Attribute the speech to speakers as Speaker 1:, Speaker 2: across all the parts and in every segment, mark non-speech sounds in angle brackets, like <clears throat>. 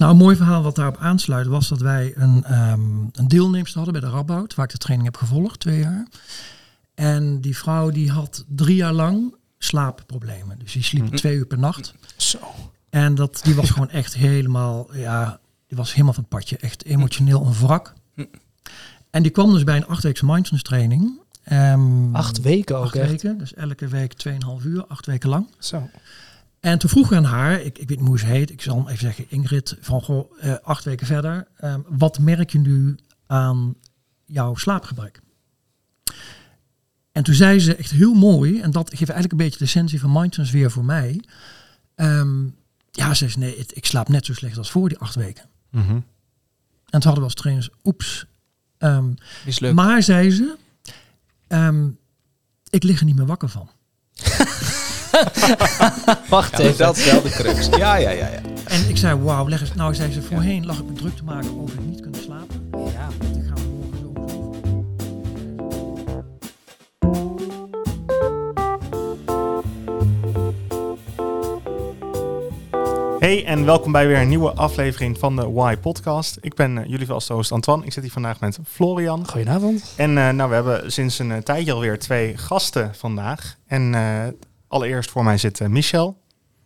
Speaker 1: Nou, een mooi verhaal wat daarop aansluit was dat wij een, ehm een deelnemster hadden bij de Radboud, waar ik de training heb gevolgd, twee jaar. En die vrouw die had drie jaar lang slaapproblemen. Dus die sliep
Speaker 2: Mhm.
Speaker 1: twee uur per nacht.
Speaker 3: Zo.
Speaker 1: En dat, die was gewoon echt helemaal, ja, die was helemaal van het padje. Echt emotioneel een wrak.
Speaker 3: Hm.
Speaker 1: En die kwam dus bij een achtweekse mindfulness training. Ehm,
Speaker 2: Acht weken ook
Speaker 1: acht
Speaker 2: echt.
Speaker 1: weken, dus elke week 2,5 uur, acht weken lang.
Speaker 2: Zo.
Speaker 1: En toen vroeg ik aan haar, ik, ik weet niet hoe ze heet, ik zal hem even zeggen, Ingrid, van goh, eh, acht weken verder, ehm, wat merk je nu aan jouw slaapgebrek? En toen zei ze echt heel mooi, en dat geeft eigenlijk een beetje de essentie van mindfulness weer voor mij. Ehm, ja, ze zei, nee, ik slaap net zo slecht als voor die acht weken.
Speaker 3: Mhm.
Speaker 1: En toen hadden we als trainers, oeps. Ehm,
Speaker 3: Mislukt.
Speaker 1: maar zei ze, ehm, ik lig er niet meer wakker van. <laughs> <laughs>
Speaker 2: Wacht
Speaker 3: Ja,
Speaker 2: even.
Speaker 3: dat is wel de crux. Ja, ja, ja. ja.
Speaker 1: En ik zei, wauw, leg eens. Nou, zei ze, voorheen lag ik me druk te maken over het niet kunnen slapen.
Speaker 2: Ja.
Speaker 1: Dan gaan we morgen zo over.
Speaker 4: Hey en welkom bij weer een nieuwe aflevering van de Why Podcast. Ik ben uh, jullie vaste host Antoine. Ik zit hier vandaag met Florian.
Speaker 2: Goedenavond.
Speaker 4: En uh, nou, we hebben sinds een uh, tijdje alweer twee gasten vandaag. En uh, allereerst voor mij zit Michel.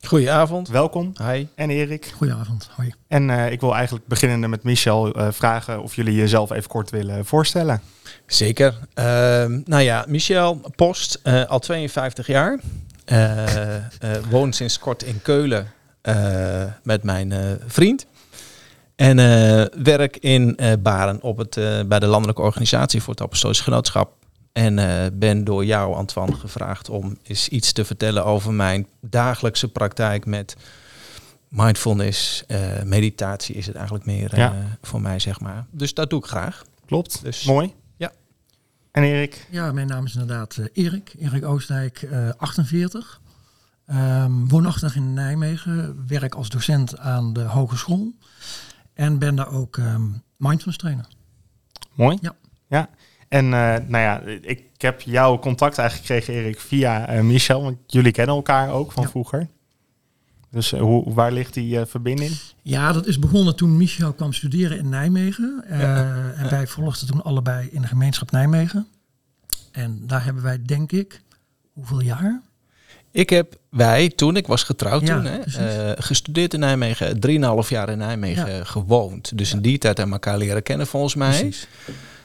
Speaker 3: Goedenavond.
Speaker 4: Welkom.
Speaker 3: Hi.
Speaker 4: En Erik.
Speaker 1: Goedenavond. Hoi.
Speaker 4: En uh, ik wil eigenlijk beginnende met Michel uh, vragen of jullie jezelf even kort willen voorstellen.
Speaker 3: Zeker. Uh, nou ja, Michel Post, uh, al 52 jaar. Uh, woon sinds kort in Keulen uh, met mijn uh, vriend. En uh, werk in Baren op het, bij de Landelijke Organisatie voor het Apostolisch Genootschap. En ben door jou, Antoine, gevraagd om eens iets te vertellen over mijn dagelijkse praktijk met mindfulness. meditatie is het eigenlijk meer ja. voor mij, zeg maar. Dus dat doe ik graag.
Speaker 4: Klopt.
Speaker 3: Dus,
Speaker 4: Mooi.
Speaker 3: Ja.
Speaker 4: En Erik?
Speaker 1: Ja, mijn naam is inderdaad uh, Erik. Erik Oostdijk, uh, 48. Um, woonachtig in Nijmegen. Werk als docent aan de hogeschool. En ben daar ook um, mindfulness trainer.
Speaker 4: Mooi.
Speaker 1: Ja.
Speaker 4: ja. En uh, nou ja, ik heb jouw contact eigenlijk gekregen, Erik, via uh, Michel. Want jullie kennen elkaar ook van ja. vroeger. Dus uh, hoe, waar ligt die verbinding?
Speaker 1: Ja, dat is begonnen toen Michel kwam studeren in Nijmegen. Ja. En wij volgden toen allebei in de gemeenschap Nijmegen. En daar hebben wij, denk ik, hoeveel jaar?
Speaker 3: Ik heb, wij, toen, ik was getrouwd
Speaker 1: Ja,
Speaker 3: toen, hè, uh, gestudeerd in Nijmegen, drieënhalf jaar in Nijmegen ja. gewoond. Dus in die tijd hebben we elkaar leren kennen volgens mij.
Speaker 1: Precies.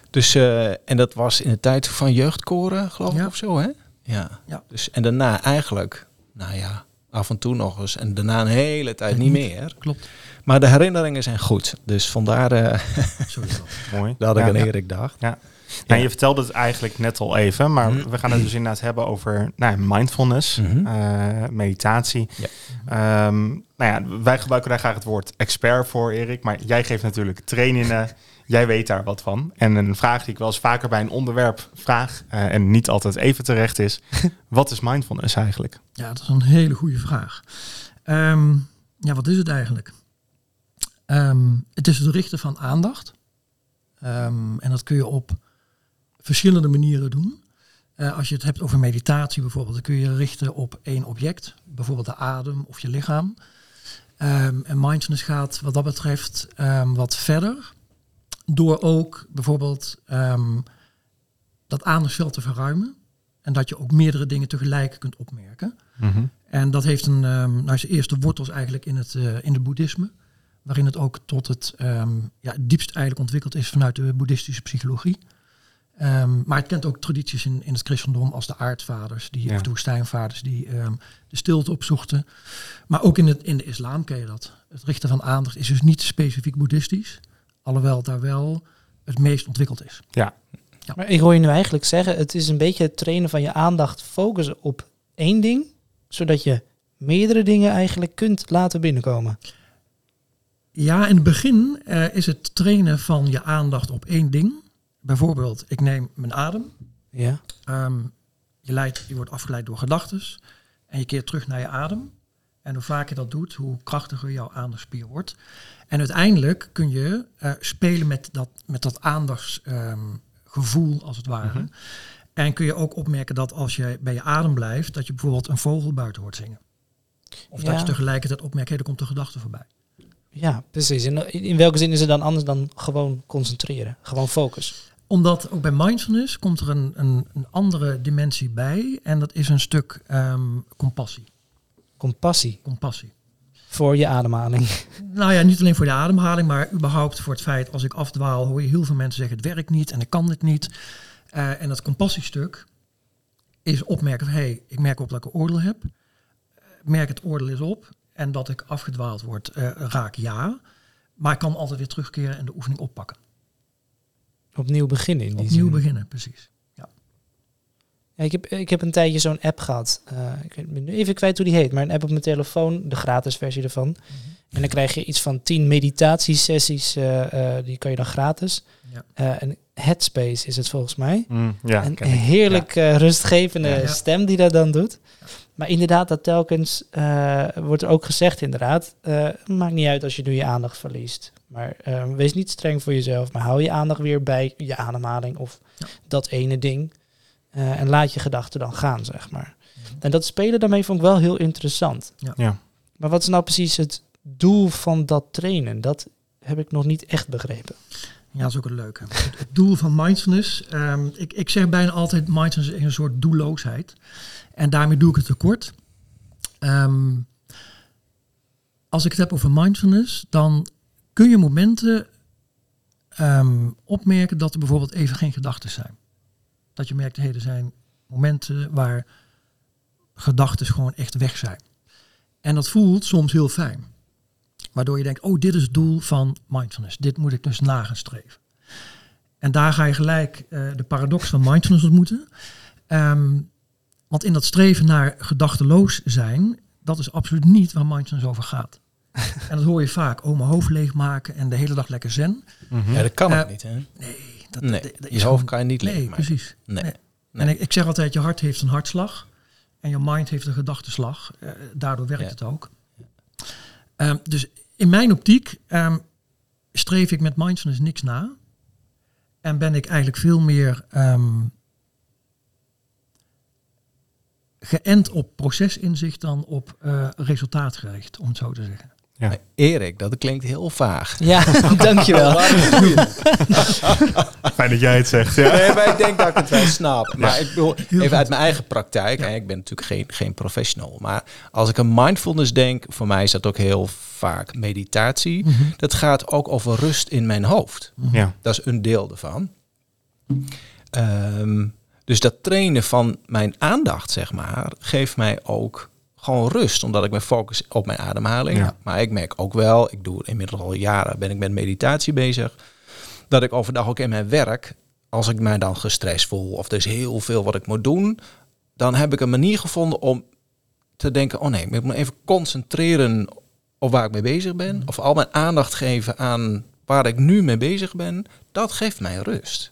Speaker 3: Dus, uh, en dat was in de tijd van jeugdkoren, geloof ik, of zo, hè? Ja.
Speaker 1: ja.
Speaker 3: Dus, en daarna eigenlijk, nou ja, af en toe nog eens. En daarna een hele tijd niet meer.
Speaker 1: Klopt.
Speaker 3: Maar de herinneringen zijn goed. Dus vandaar <laughs> uh,
Speaker 4: Mooi.
Speaker 3: dat ik
Speaker 4: ja,
Speaker 3: aan
Speaker 4: ja.
Speaker 3: Erik dacht.
Speaker 4: Ja. Nou, je vertelde het eigenlijk net al even, maar
Speaker 3: Mhm.
Speaker 4: we gaan het dus inderdaad hebben over nou, mindfulness,
Speaker 3: Mhm.
Speaker 4: uh, meditatie.
Speaker 3: Ja.
Speaker 4: Um, nou ja, wij gebruiken daar graag het woord expert voor, Erik, maar jij geeft natuurlijk trainingen. Jij weet daar wat van. En een vraag die ik wel eens vaker bij een onderwerp vraag uh, en niet altijd even terecht is: <laughs> wat is mindfulness eigenlijk?
Speaker 1: Ja, dat is een hele goede vraag. Um, ja, wat is het eigenlijk? Um, het is het richten van aandacht. Um, en dat kun je op verschillende manieren doen. Uh, als je het hebt over meditatie bijvoorbeeld, dan kun je richten op één object, bijvoorbeeld de adem of je lichaam. Um, en mindfulness gaat wat dat betreft um, wat verder, door ook bijvoorbeeld um, dat aandachtsveld te verruimen. En dat je ook meerdere dingen tegelijk kunt opmerken.
Speaker 4: Mm-hmm.
Speaker 1: En dat heeft een, nou, zijn eerste wortels eigenlijk in het, uh, in het boeddhisme waarin het ook tot het, um, ja, het diepst eigenlijk ontwikkeld is vanuit de boeddhistische psychologie. Um, maar het kent ook tradities in, in het christendom als de aardvaders, die, ja. of de woestijnvaders, die um, de stilte opzochten. Maar ook in, het, in de islam ken je dat. Het richten van aandacht is dus niet specifiek boeddhistisch, alhoewel daar wel het meest ontwikkeld is.
Speaker 4: Ja.
Speaker 2: ja. Maar ik hoor je nu eigenlijk zeggen, het is een beetje het trainen van je aandacht, focussen op één ding, zodat je meerdere dingen eigenlijk kunt laten binnenkomen.
Speaker 1: Ja, in het begin uh, is het trainen van je aandacht op één ding. Bijvoorbeeld, ik neem mijn adem.
Speaker 2: Ja.
Speaker 1: Um, je, leidt, je wordt afgeleid door gedachten. En je keert terug naar je adem. En hoe vaker je dat doet, hoe krachtiger jouw aandachtsspier wordt. En uiteindelijk kun je uh, spelen met dat, met dat aandachtsgevoel, um, als het ware. Mm-hmm. En kun je ook opmerken dat als je bij je adem blijft, dat je bijvoorbeeld een vogel buiten hoort zingen. Of ja. dat je tegelijkertijd opmerkt, hé, er komt een gedachte voorbij.
Speaker 2: Ja, precies. En in welke zin is het dan anders dan gewoon concentreren? Gewoon focus.
Speaker 1: Omdat ook bij mindfulness komt er een, een, een andere dimensie bij. En dat is een stuk ehm, compassie.
Speaker 2: Compassie
Speaker 1: Compassie.
Speaker 2: voor je ademhaling.
Speaker 1: Nou ja, niet alleen voor de ademhaling, maar überhaupt voor het feit als ik afdwaal, hoor je heel veel mensen zeggen het werkt niet en ik kan dit niet. Eh, en dat compassiestuk is opmerken van hé, hey, ik merk op dat ik een oordeel heb. Merk het oordeel eens op en dat ik afgedwaald word, eh, raak ja. Maar ik kan altijd weer terugkeren en de oefening oppakken.
Speaker 2: Opnieuw beginnen in die
Speaker 1: Opnieuw
Speaker 2: zin.
Speaker 1: beginnen, precies.
Speaker 2: Ja, ik, heb, ik heb een tijdje zo'n app gehad. Eh, ik ben nu even kwijt hoe die heet, maar een app op mijn telefoon, de gratis versie ervan.
Speaker 1: Mhm.
Speaker 2: En dan krijg je iets van tien meditatiesessies, eh, eh, die kan je dan gratis.
Speaker 1: Ja.
Speaker 2: Eh, en Headspace is het volgens mij.
Speaker 4: Mm, ja,
Speaker 2: een heerlijk rustgevende
Speaker 1: Ja. Ja.
Speaker 2: stem die dat dan doet. Maar inderdaad, dat telkens eh, wordt er ook gezegd inderdaad, eh, maakt niet uit als je nu je aandacht verliest. Maar wees niet streng voor jezelf, maar hou je aandacht weer bij je ademhaling of
Speaker 1: Ja.
Speaker 2: dat ene ding. Eh, en laat je gedachten dan gaan, zeg maar.
Speaker 1: Mhm.
Speaker 2: En dat spelen daarmee vond ik wel heel interessant.
Speaker 4: Ja.
Speaker 2: Maar wat is nou precies het doel van dat trainen? Dat heb ik nog niet echt begrepen.
Speaker 1: Ja, dat is ook een leuke. Het, het doel van mindfulness, ehm, ik, ik zeg bijna altijd mindfulness is een soort doelloosheid. En daarmee doe ik het tekort. Ehm, als ik het heb over mindfulness, dan kun je momenten ehm, opmerken dat er bijvoorbeeld even geen gedachten zijn. Dat je merkt, hey, er zijn momenten waar gedachten gewoon echt weg zijn. En dat voelt soms heel fijn. Waardoor je denkt, oh, dit is het doel van mindfulness. Dit moet ik dus na gaan streven. En daar ga je gelijk eh, de paradox van mindfulness ontmoeten. Ehm, want in dat streven naar gedachteloos zijn, dat is absoluut niet waar mindfulness over gaat. <laughs> en dat hoor je vaak, oh, mijn hoofd leegmaken en de hele dag lekker zen.
Speaker 3: Ja, dat kan
Speaker 1: Eh,
Speaker 3: ook niet, hè?
Speaker 1: Nee, dat,
Speaker 3: Nee,
Speaker 1: dat- dat is
Speaker 3: je hoofd kan je niet
Speaker 1: Nee,
Speaker 3: leegmaken.
Speaker 1: precies.
Speaker 3: Nee.
Speaker 1: Nee.
Speaker 3: Nee.
Speaker 1: En ik, ik zeg altijd, je hart heeft een hartslag en je mind heeft een gedachteslag. Eh, daardoor werkt
Speaker 3: Ja.
Speaker 1: het ook. Ehm, dus in mijn optiek ehm, streef ik met mindfulness niks na. En ben ik eigenlijk veel meer ehm, geënt op procesinzicht dan op eh, resultaatgericht, om het zo te zeggen.
Speaker 4: Ja.
Speaker 3: Erik, dat klinkt heel vaag.
Speaker 2: Ja, <laughs> dankjewel. <laughs>
Speaker 4: Fijn dat jij het zegt. Ja.
Speaker 3: Nee, maar ik denk dat ik het wel snap. Maar ik bedoel, even uit mijn eigen praktijk. hè, Ik ben natuurlijk geen, geen professional. Maar als ik aan mindfulness denk, voor mij is dat ook heel vaak meditatie. Dat gaat ook over rust in mijn hoofd.
Speaker 4: Ja.
Speaker 3: Dat is een deel ervan. Ehm, dus dat trainen van mijn aandacht, zeg maar, geeft mij ook gewoon rust. Omdat ik me focus op mijn ademhaling.
Speaker 4: Ja.
Speaker 3: Maar ik merk ook wel, ik doe inmiddels al jaren, ben ik met meditatie bezig. Dat ik overdag ook in mijn werk, als ik mij dan gestrest voel of er is heel veel wat ik moet doen, dan heb ik een manier gevonden om te denken, oh nee, ik moet me even concentreren op waar ik mee bezig ben. Of al mijn aandacht geven aan waar ik nu mee bezig ben. Dat geeft mij rust.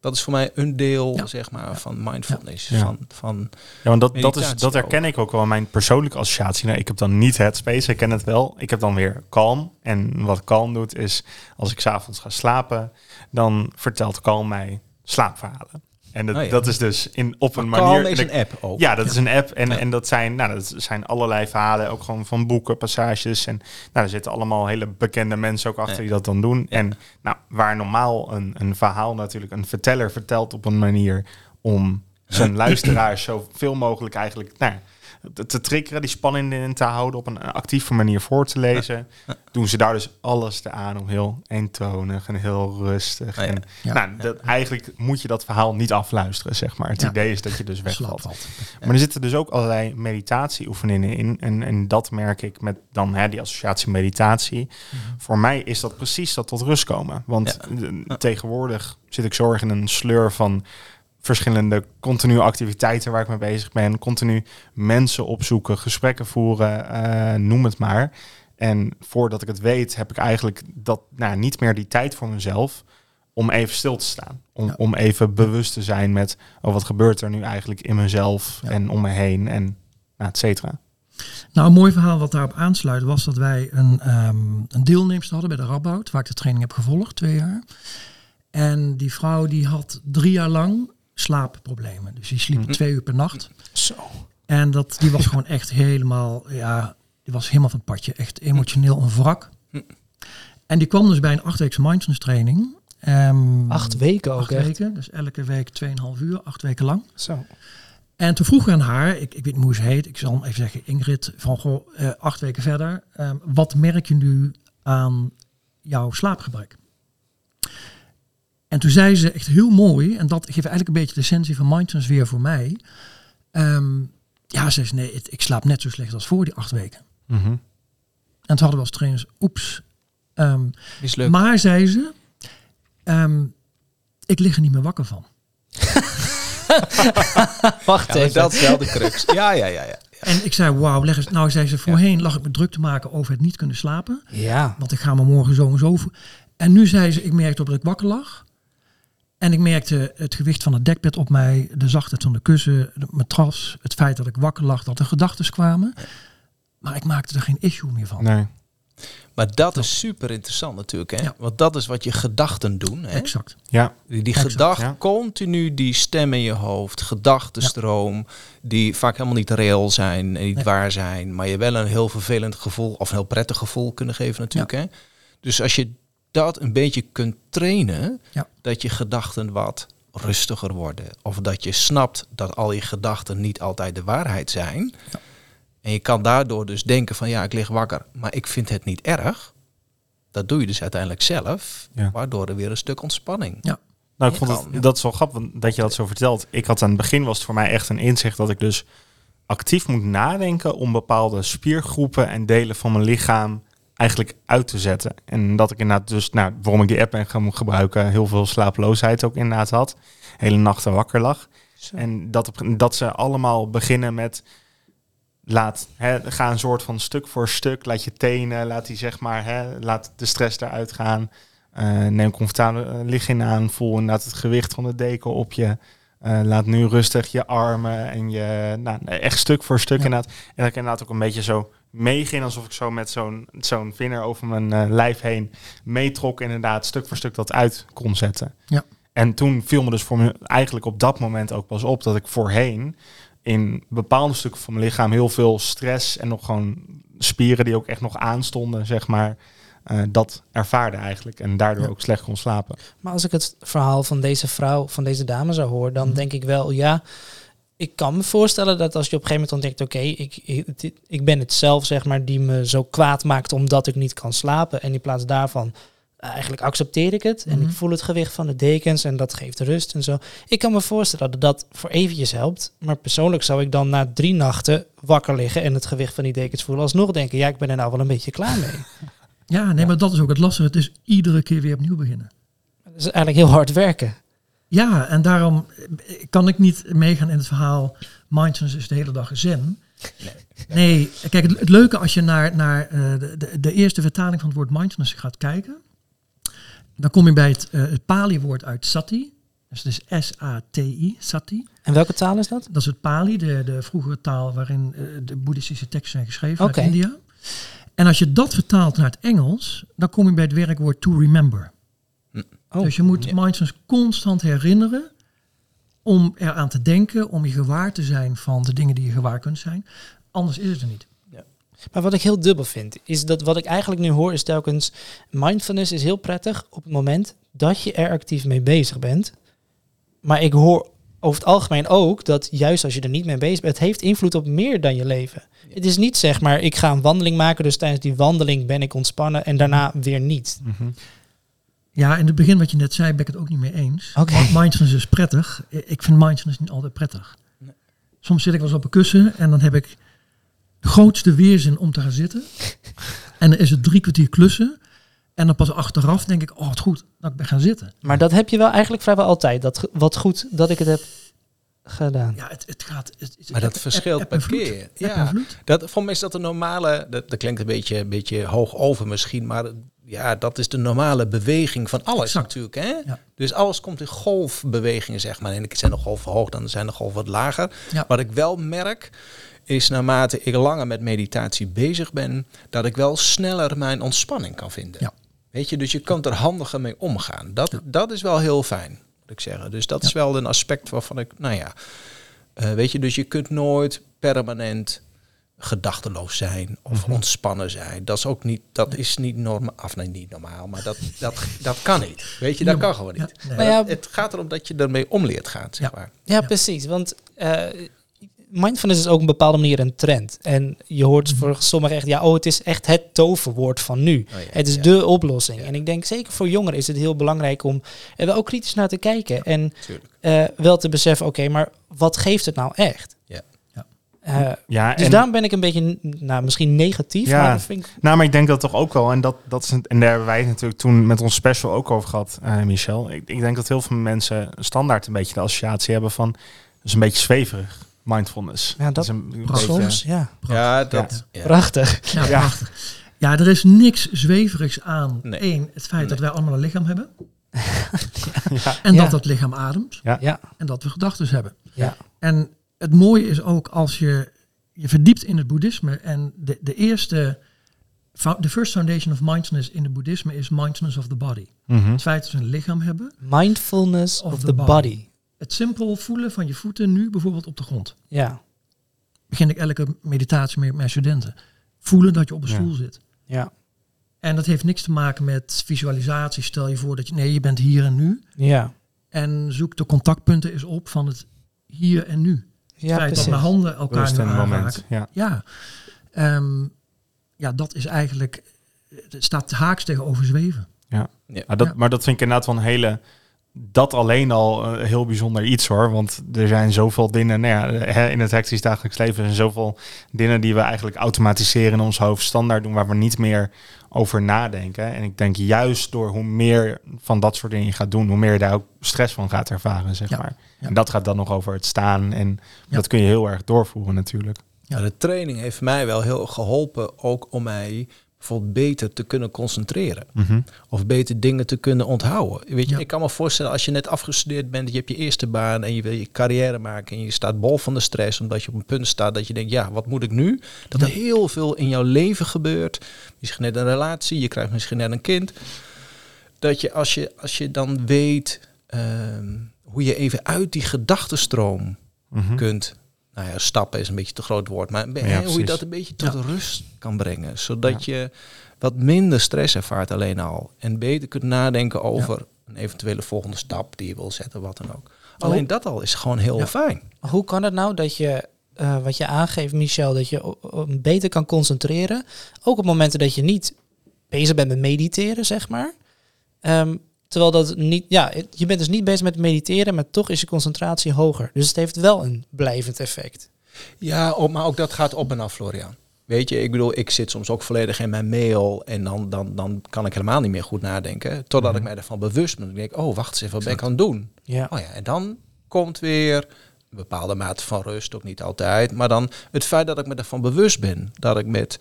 Speaker 3: Dat is voor mij een deel,
Speaker 1: Ja.
Speaker 3: zeg maar, van mindfulness.
Speaker 4: Ja.
Speaker 3: Van, van,
Speaker 4: Ja, want dat, dat, is, dat herken ik ook wel in mijn persoonlijke associatie. Nou, ik heb dan niet Headspace, ik ken het wel. Ik heb dan weer Calm. En wat Calm doet is, als ik s'avonds ga slapen, dan vertelt Calm mij slaapverhalen. En dat,
Speaker 3: Oh ja.
Speaker 4: dat is dus in, op een
Speaker 3: Calm
Speaker 4: manier...
Speaker 3: is een app ook.
Speaker 4: Ja, dat is een app. En,
Speaker 3: Ja.
Speaker 4: en dat, zijn, nou, dat zijn allerlei verhalen, ook gewoon van boeken, passages. En nou, er zitten allemaal hele bekende mensen ook achter die dat dan doen. En nou, waar normaal een, een verhaal natuurlijk een verteller vertelt op een manier om zijn luisteraars zoveel mogelijk eigenlijk nou, te, triggeren, die spanning in te houden, op een actieve manier voor te lezen, doen ze daar dus alles te aan om heel eentonig en heel rustig.
Speaker 3: Ja, ja.
Speaker 4: En,
Speaker 1: Ja.
Speaker 4: nou, dat, eigenlijk moet je dat verhaal niet afluisteren, zeg maar. Het
Speaker 1: Ja.
Speaker 4: idee is dat je dus <laughs> wegvalt.
Speaker 1: valt.
Speaker 4: Maar er zitten dus ook allerlei meditatieoefeningen in. En, en dat merk ik met dan hè, die associatie meditatie. Voor mij is dat precies dat tot rust komen. Want tegenwoordig zit ik zorg in een sleur van verschillende continue activiteiten waar ik mee bezig ben. Continu mensen opzoeken, gesprekken voeren, eh, noem het maar. En voordat ik het weet, heb ik eigenlijk dat, nou, niet meer die tijd voor mezelf om even stil te staan. Om,
Speaker 1: Ja.
Speaker 4: om even bewust te zijn met oh, wat gebeurt er nu eigenlijk in mezelf
Speaker 1: Ja.
Speaker 4: en om me heen en nou, et cetera.
Speaker 1: Nou, een mooi verhaal wat daarop aansluit was dat wij een, ehm een deelnemster hadden bij de Radboud, waar ik de training heb gevolgd, twee jaar. En die vrouw die had drie jaar lang slaapproblemen. Dus die sliep
Speaker 3: Mhm.
Speaker 1: twee uur per nacht.
Speaker 2: Zo.
Speaker 1: En dat, die was gewoon echt helemaal, ja, die was helemaal van het padje. Echt emotioneel een wrak. En die kwam dus bij een achtweekse mindfulness training. Ehm,
Speaker 2: Acht weken ook
Speaker 1: acht
Speaker 2: echt.
Speaker 1: weken, dus elke week 2,5 uur, acht weken lang.
Speaker 2: Zo.
Speaker 1: En toen vroeg ik aan haar, ik, ik weet niet hoe ze heet, ik zal hem even zeggen, Ingrid, van goh, eh, acht weken verder, ehm, wat merk je nu aan jouw slaapgebrek? En toen zei ze echt heel mooi, en dat geeft eigenlijk een beetje de essentie van mindfulness weer voor mij. Ehm, ja, ze nee, het- ik slaap net zo slecht als voor die acht weken.
Speaker 4: Mhm.
Speaker 1: En toen hadden we als trainers, oeps. Ehm,
Speaker 3: Mislukt.
Speaker 1: maar zei ze, ehm, ik lig er niet meer wakker van. <laughs>
Speaker 2: Wacht
Speaker 3: Ja,
Speaker 2: even.
Speaker 3: dat is wel de crux. Ja, ja, ja. ja.
Speaker 1: En ik zei, wauw, leg eens. Nou, zei ze, voorheen lag ik me druk te maken over het niet kunnen slapen.
Speaker 2: Ja.
Speaker 1: Want ik ga me morgen zo en zo. En nu zei ze, ik merkte op dat ik wakker lag. En ik merkte het gewicht van het dekbed op mij, de zachtheid van de kussen, de matras, het feit dat ik wakker lag, dat er gedachten kwamen. Maar ik maakte er geen issue meer van.
Speaker 4: Nee.
Speaker 3: Maar dat is super interessant natuurlijk. Hè?
Speaker 1: Ja.
Speaker 3: Want dat is wat je gedachten doen. Hè?
Speaker 1: Exact.
Speaker 4: Ja.
Speaker 3: Die, die
Speaker 1: Exact,
Speaker 3: gedachte,
Speaker 4: ja.
Speaker 3: continu die stem in je hoofd, gedachtenstroom, die vaak helemaal niet reëel zijn en niet
Speaker 1: Nee.
Speaker 3: waar zijn, maar je wel een heel vervelend gevoel of een heel prettig gevoel kunnen geven natuurlijk. Hè? Dus als je dat een beetje kunt trainen,
Speaker 1: Ja.
Speaker 3: dat je gedachten wat rustiger worden. Of dat je snapt dat al je gedachten niet altijd de waarheid zijn.
Speaker 1: Ja.
Speaker 3: En je kan daardoor dus denken van ja, ik lig wakker, maar ik vind het niet erg. Dat doe je dus uiteindelijk zelf,
Speaker 4: Ja.
Speaker 3: waardoor er weer een stuk ontspanning
Speaker 4: Nou, ik vond
Speaker 3: Ja.
Speaker 4: het, dat is wel grappig want dat je dat zo vertelt. Ik had aan het begin was het voor mij echt een inzicht dat ik dus actief moet nadenken om bepaalde spiergroepen en delen van mijn lichaam eigenlijk uit te zetten. En dat ik inderdaad dus, nou, waarom ik die app ben gaan gebruiken, heel veel slapeloosheid ook inderdaad had. Hele nachten wakker lag.
Speaker 2: Zo.
Speaker 4: En dat, dat ze allemaal beginnen met laat, hè, ga een soort van stuk voor stuk, laat je tenen, laat die zeg maar, hè, laat de stress eruit gaan. Eh, neem comfortabele uh, ligging aan, voel inderdaad het gewicht van de deken op je. Eh, laat nu rustig je armen en je, nou, echt stuk voor stuk
Speaker 1: Ja.
Speaker 4: inderdaad. En dat ik inderdaad ook een beetje zo meeging, alsof ik zo met zo'n zo'n vinger over mijn eh, lijf heen meetrok, inderdaad, stuk voor stuk dat uit kon zetten.
Speaker 1: Ja.
Speaker 4: En toen viel me dus voor me eigenlijk op dat moment ook pas op dat ik voorheen in bepaalde stukken van mijn lichaam heel veel stress en nog gewoon spieren die ook echt nog aanstonden, zeg maar, eh, dat ervaarde eigenlijk en daardoor
Speaker 1: Ja.
Speaker 4: ook slecht kon slapen.
Speaker 2: Maar als ik het verhaal van deze vrouw, van deze dame zou horen, dan
Speaker 1: Mhm.
Speaker 2: denk ik wel, ja, ik kan me voorstellen dat als je op een gegeven moment ontdekt, oké, ik, ik, ik ben het zelf, zeg maar, die me zo kwaad maakt omdat ik niet kan slapen. En in plaats daarvan, eh, eigenlijk accepteer ik het en
Speaker 1: Mhm.
Speaker 2: ik voel het gewicht van de dekens en dat geeft rust en zo. Ik kan me voorstellen dat dat voor eventjes helpt. Maar persoonlijk zou ik dan na drie nachten wakker liggen en het gewicht van die dekens voelen alsnog denken, ja, ik ben er nou wel een beetje klaar mee. <laughs>
Speaker 1: Ja, nee,
Speaker 2: Ja.
Speaker 1: maar dat is ook het lastige. Het is iedere keer weer opnieuw beginnen.
Speaker 2: Dat is eigenlijk heel hard werken.
Speaker 1: Ja, en daarom eh, kan ik niet meegaan in het verhaal mindfulness is de hele dag zen. Nee, kijk, het, het leuke als je naar, naar eh, de, de, de eerste vertaling van het woord mindfulness gaat kijken, dan kom je bij het, het Pali-woord uit Sati. Dus het is S-A-T-I, Sati.
Speaker 2: En welke taal is dat?
Speaker 1: Dat is het Pali, de, de vroegere taal waarin de boeddhistische teksten zijn geschreven
Speaker 2: Oké.
Speaker 1: uit India. En als je dat vertaalt naar het Engels, dan kom je bij het werkwoord to remember.
Speaker 2: Oh,
Speaker 1: dus je moet
Speaker 3: ja.
Speaker 1: mindfulness constant herinneren om eraan te denken, om je gewaar te zijn van de dingen die je gewaar kunt zijn. Anders is het er niet.
Speaker 2: Maar wat ik heel dubbel vind, is dat wat ik eigenlijk nu hoor, is telkens mindfulness is heel prettig op het moment dat je er actief mee bezig bent. Maar ik hoor over het algemeen ook dat juist als je er niet mee bezig bent, het heeft invloed op meer dan je leven. Het is niet zeg maar, ik ga een wandeling maken, dus tijdens die wandeling ben ik ontspannen en daarna weer niet.
Speaker 1: Ja, in het begin wat je net zei, ben ik het ook niet mee eens.
Speaker 2: Oké.
Speaker 1: Want mindfulness is prettig. Ik vind mindfulness niet altijd prettig.
Speaker 3: Nee.
Speaker 1: Soms zit ik wel eens op een kussen en dan heb ik de grootste weerzin om te gaan zitten. <laughs> en dan is het drie kwartier klussen. En dan pas achteraf denk ik, oh wat goed dat ik ben gaan zitten.
Speaker 2: Maar dat heb je wel eigenlijk vrijwel altijd. Dat, wat goed dat ik het heb gedaan.
Speaker 1: Ja, het, het gaat... Het, het-
Speaker 3: Maar dat verschilt per keer. Ja, dat, voor mij is dat de normale, dat, dat klinkt een beetje, een beetje hoog over misschien, maar ja, dat is de normale beweging van alles
Speaker 1: Exact.
Speaker 3: natuurlijk. Hè?
Speaker 1: Ja.
Speaker 3: Dus alles komt in golfbewegingen, zeg maar. En ik zijn de golven hoog, dan zijn de golven wat lager.
Speaker 1: Ja.
Speaker 3: Wat ik wel merk, is naarmate ik langer met meditatie bezig ben, dat ik wel sneller mijn ontspanning kan vinden.
Speaker 1: Ja.
Speaker 3: Weet je, dus je kunt er handiger mee omgaan. Dat, dat is wel heel fijn, moet ik zeggen. Dus dat is wel een aspect waarvan ik, nou ja, eh, weet je, dus je kunt nooit permanent gedachteloos zijn of
Speaker 4: Mhm.
Speaker 3: ontspannen zijn. Dat is ook niet, dat is niet normaal, of nee, niet normaal, maar dat, dat, dat kan niet. Weet je, dat
Speaker 1: Ja,
Speaker 3: kan gewoon niet.
Speaker 1: Ja, nee.
Speaker 2: Nou ja,
Speaker 3: Het gaat erom dat je ermee om leert gaan, zeg
Speaker 1: Ja.
Speaker 3: maar.
Speaker 2: Ja,
Speaker 1: Ja.
Speaker 2: precies. Want eh, mindfulness is ook op een bepaalde manier een trend. En je hoort voor sommigen echt, ja, oh, het is echt het toverwoord van nu.
Speaker 3: Oh ja,
Speaker 2: Het is
Speaker 3: ja.
Speaker 2: de oplossing.
Speaker 3: Ja.
Speaker 2: En ik denk zeker voor jongeren is het heel belangrijk om er wel ook kritisch naar te kijken. En eh, wel te beseffen, oké, maar wat geeft het nou echt?
Speaker 3: Ja.
Speaker 1: Ja.
Speaker 2: Eh,
Speaker 4: Ja,
Speaker 2: dus daarom ben ik een beetje, nou, misschien negatief,
Speaker 4: Ja.
Speaker 2: maar dat vind ik...
Speaker 4: Nou, maar ik denk dat toch ook wel. En, dat, dat is een, en daar hebben wij het natuurlijk toen met ons special ook over gehad, eh, Michel. Ik, ik denk dat heel veel mensen standaard een beetje de associatie hebben van... Dat is een beetje zweverig, mindfulness.
Speaker 2: Ja, dat-
Speaker 4: is een,
Speaker 1: Prachtig.
Speaker 4: beetje-
Speaker 2: Soms, ja.
Speaker 3: Ja, dat. Ja.
Speaker 2: Prachtig.
Speaker 1: Ja,
Speaker 4: Ja.
Speaker 1: prachtig. Ja, er is niks zweverigs aan.
Speaker 3: Nee.
Speaker 1: Eén, het feit dat wij allemaal een lichaam hebben. <laughs>
Speaker 4: Ja.
Speaker 1: En
Speaker 2: Ja.
Speaker 1: dat dat lichaam ademt.
Speaker 2: Ja,
Speaker 1: En dat we gedachten hebben.
Speaker 2: ja.
Speaker 1: En het mooie is ook als je je verdiept in het boeddhisme. En de, de eerste, de first foundation of mindfulness in het boeddhisme is mindfulness of the body.
Speaker 4: Mhm.
Speaker 1: Het feit dat we een lichaam hebben.
Speaker 2: Mindfulness of,
Speaker 1: Of
Speaker 2: the,
Speaker 1: the
Speaker 2: body.
Speaker 1: body. Het simpel voelen van je voeten nu bijvoorbeeld op de grond.
Speaker 2: Ja,
Speaker 1: Begin ik elke meditatie met mijn studenten. Voelen dat je op een
Speaker 4: Ja.
Speaker 1: stoel zit.
Speaker 2: ja,
Speaker 1: En dat heeft niks te maken met visualisatie. Stel je voor dat je, nee, je bent hier en nu.
Speaker 2: ja.
Speaker 1: En zoek de contactpunten eens op van het hier en nu. Het
Speaker 2: Ja,
Speaker 1: feit dat mijn handen elkaar nu
Speaker 4: in het moment.
Speaker 1: aanraken.
Speaker 4: Ja.
Speaker 1: Ja. Ehm, ja, dat is eigenlijk, het staat haaks tegenover zweven.
Speaker 4: Maar dat,
Speaker 1: Ja.
Speaker 4: maar dat vind ik inderdaad wel een hele... Dat alleen al een heel bijzonder iets hoor. Want er zijn zoveel dingen nou ja, hè, in het hectisch dagelijks leven. Zijn zoveel dingen die we eigenlijk automatiseren in ons hoofd standaard doen. Waar we niet meer over nadenken. En ik denk juist door hoe meer van dat soort dingen je gaat doen. Hoe meer je daar ook stress van gaat ervaren, zeg
Speaker 1: Ja.
Speaker 4: maar.
Speaker 1: Ja.
Speaker 4: En dat gaat dan nog over het staan. En
Speaker 1: Ja.
Speaker 4: dat kun je heel erg doorvoeren natuurlijk.
Speaker 3: Ja, de training heeft mij wel heel geholpen ook om mij bijvoorbeeld beter te kunnen concentreren.
Speaker 4: Mhm.
Speaker 3: Of beter dingen te kunnen onthouden. Weet je,
Speaker 1: Ja.
Speaker 3: ik kan me voorstellen als je net afgestudeerd bent, je hebt je eerste baan en je wil je carrière maken en je staat bol van de stress omdat je op een punt staat dat je denkt, ja, wat moet ik nu? Dat er heel veel in jouw leven gebeurt. Misschien net een relatie, je krijgt misschien net een kind. Dat je als je, als je dan weet ehm, hoe je even uit die gedachtenstroom
Speaker 4: Mhm.
Speaker 3: kunt. Nou ja, stappen is een beetje te groot woord, maar
Speaker 4: Ja,
Speaker 3: hoe je dat een beetje tot
Speaker 1: Ja.
Speaker 3: rust kan brengen. Zodat je wat minder stress ervaart alleen al. En beter kunt nadenken over een eventuele volgende stap die je wil zetten, wat dan ook. Alleen dat al is gewoon heel fijn.
Speaker 2: Hoe kan het nou dat je, eh, wat je aangeeft, Michel, dat je beter kan concentreren? Ook op momenten dat je niet bezig bent met mediteren, zeg maar. Ehm, terwijl dat niet, ja, je bent dus niet bezig met mediteren, maar toch is je concentratie hoger. Dus het heeft wel een blijvend effect.
Speaker 3: Ja, op, maar ook dat gaat op en af, Florian. Weet je, ik bedoel, ik zit soms ook volledig in mijn mail en dan, dan, dan kan ik helemaal niet meer goed nadenken. Totdat ik mij ervan bewust ben. Ik denk, oh, wacht eens even, wat ben ik aan het doen?
Speaker 2: Ja,
Speaker 3: Oh ja, en dan komt weer een bepaalde mate van rust, ook niet altijd. Maar dan het feit dat ik me ervan bewust ben. Dat ik met,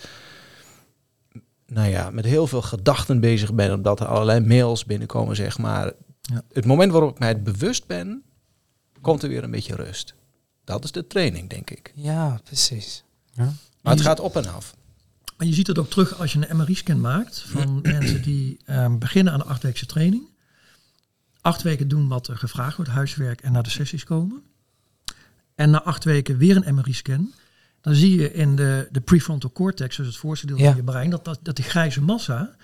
Speaker 3: nou ja, met heel veel gedachten bezig ben. Omdat er allerlei mails binnenkomen, zeg maar.
Speaker 1: Ja.
Speaker 3: Het moment waarop ik mij het bewust ben, komt er weer een beetje rust. Dat is de training, denk ik.
Speaker 2: ja precies.
Speaker 3: Maar het gaat op en af.
Speaker 1: Maar je ziet het ook terug als je een MRI-scan maakt van <clears throat> mensen die ehm, beginnen aan de achtweekse training. Acht weken doen wat er gevraagd wordt, huiswerk en naar de sessies komen. En na acht weken weer een MRI-scan. Dan zie je in de, de prefrontal cortex, dus het voorste deel
Speaker 2: Ja.
Speaker 1: van je brein, dat, dat, dat die grijze massa